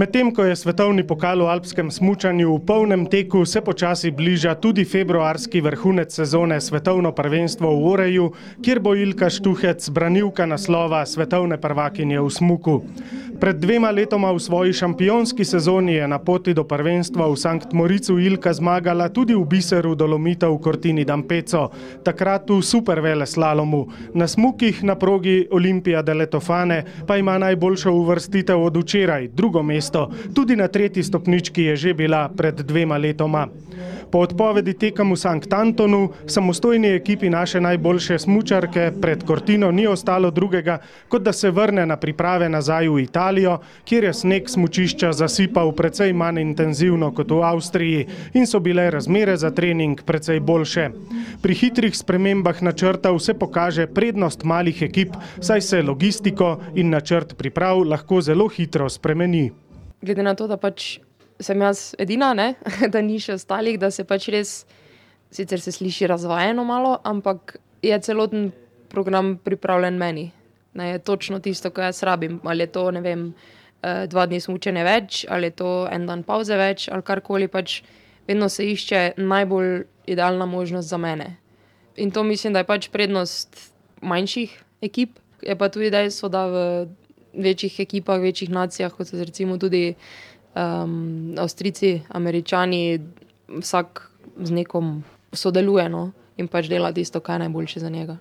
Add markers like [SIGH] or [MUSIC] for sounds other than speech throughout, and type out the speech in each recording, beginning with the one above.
Medtem ko je svetovni pokal v alpskem smučanju v polnem teku, se počasi bliža tudi februarski vrhunec sezone svetovno prvenstvo v Oreju, kjer bo Ilka Štuhec branilka naslova svetovne prvakinje v smuku. Pred dvema letoma v svoji šampionski sezoni je na poti do prvenstva v Sankt Moricu Ilka zmagala tudi v biseru Dolomita v Cortini d'Ampezzo, takrat v supervele slalomu. Na smukih na progi Olimpija de Letofane pa ima najboljšo uvrstitev od včeraj, drugo mesto. Tudi na tretji stopnički je že bila pred dvema letoma. Po odpovedi tekem v Sankt Antonu, samostojni ekipi naše najboljše smučarke pred Cortino ni ostalo drugega, kot da se vrne na priprave nazaj v Italijo, kjer je sneg smučišča zasipal precej manj intenzivno kot v Avstriji in so bile razmere za trening precej boljše. Pri hitrih spremembah načrta se pokaže prednost malih ekip, saj se logistiko in načrt priprav lahko zelo hitro spremeni. Glede na to, da pač sem jaz edina, ne? [LAUGHS] da ni še ostalih, da se pač res, sicer se sliši razvajeno malo, ampak je celoten program pripravljen meni. Ne, je točno tisto, kar jaz rabim. Ali je to, ne vem, eh, dva dni smučene več, ali je to en dan pauze več, ali karkoli pač, vedno se išče najbolj idealna možnost za mene. In to mislim, da je pač prednost manjših ekip, je pa tudi dejstvo, da v večjih ekipah, večjih nacijah, kot so recimo tudi um, Avstrijci, Američani, vsak z nekom sodeluje no? in pač dela tisto, kar je najboljše za njega.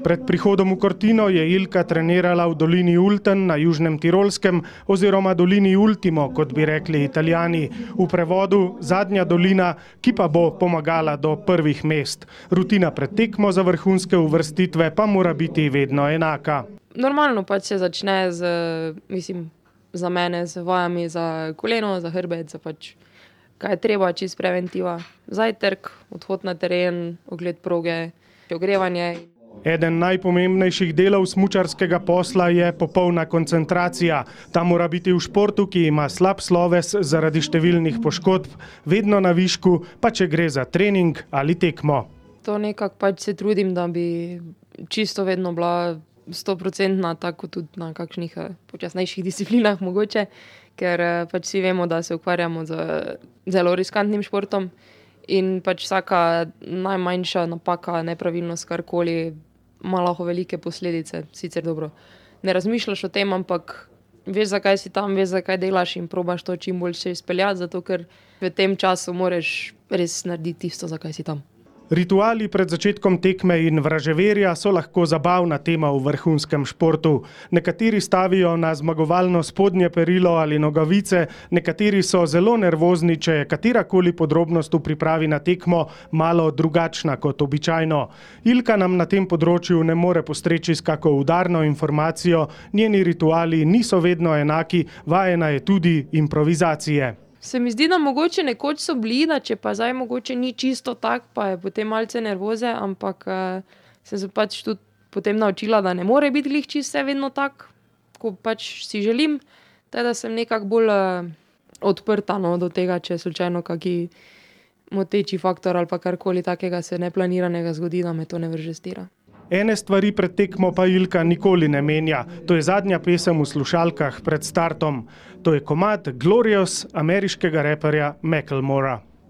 Pred prihodom v Cortino je Ilka trenirala v dolini Ulten na Južnem Tirolskem oziroma dolini Ultimo, kot bi rekli italijani, v prevodu zadnja dolina, ki pa bo pomagala do prvih mest. Rutina pred tekmo za vrhunske uvrstitve pa mora biti vedno enaka. Normalno pač se začne z, mislim, za mene z vajami za koleno, za hrbet, za pač, kaj je treba, čist preventiva. Zajtrk, odhod na teren, ogled proge, ogrevanje. Eden najpomembnejših delov smučarskega posla je popolna koncentracija. Ta mora biti v športu, ki ima slab sloves zaradi številnih poškodb, vedno na višku, pa če gre za trening ali tekmo. To nekako pač se trudim, da bi čisto vedno bila stoprocentna, tako tudi na kakšnih uh, počasnejših disciplinah, [LAUGHS] mogoče, ker uh, pač vsi vemo, da se ukvarjamo z zelo riskantnim športom in pač vsaka najmanjša napaka, nepravilnost, karkoli, ima lahko velike posledice. Sicer dobro, ne razmišljaš o tem, ampak veš, zakaj si tam, veš, zakaj delaš in probaš to čim bolj še izpeljati, zato ker v tem času moraš res narediti tisto, zakaj si tam. Rituali pred začetkom tekme in vraževerja so lahko zabavna tema v vrhunskem športu. Nekateri stavijo na zmagovalno spodnje perilo ali nogavice, nekateri so zelo nervozni, če je katerakoli podrobnost v pripravi na tekmo malo drugačna kot običajno. Ilka nam na tem področju ne more postreči s kako udarno informacijo, njeni rituali niso vedno enaki, vajena je tudi improvizacije. Se mi zdi, da mogoče nekoč so bili, da če pa zdaj mogoče ni čisto tako, pa je potem malce nervoze, ampak uh, sem se pač tudi potem naučila, da ne more biti glih čisto vse vedno tako, kot pač si želim. Teda sem nekako bolj uh, odprta no, do tega, če slučajno kaki moteči faktor ali karkoli takega se neplaniranega zgodi, da me to ne vrže stira. Ene stvari pred tekmo pa Ilka nikoli ne menja. To je zadnja pesem v slušalkah pred startom. To je komat Glorious ameriškega reperja Macklemora.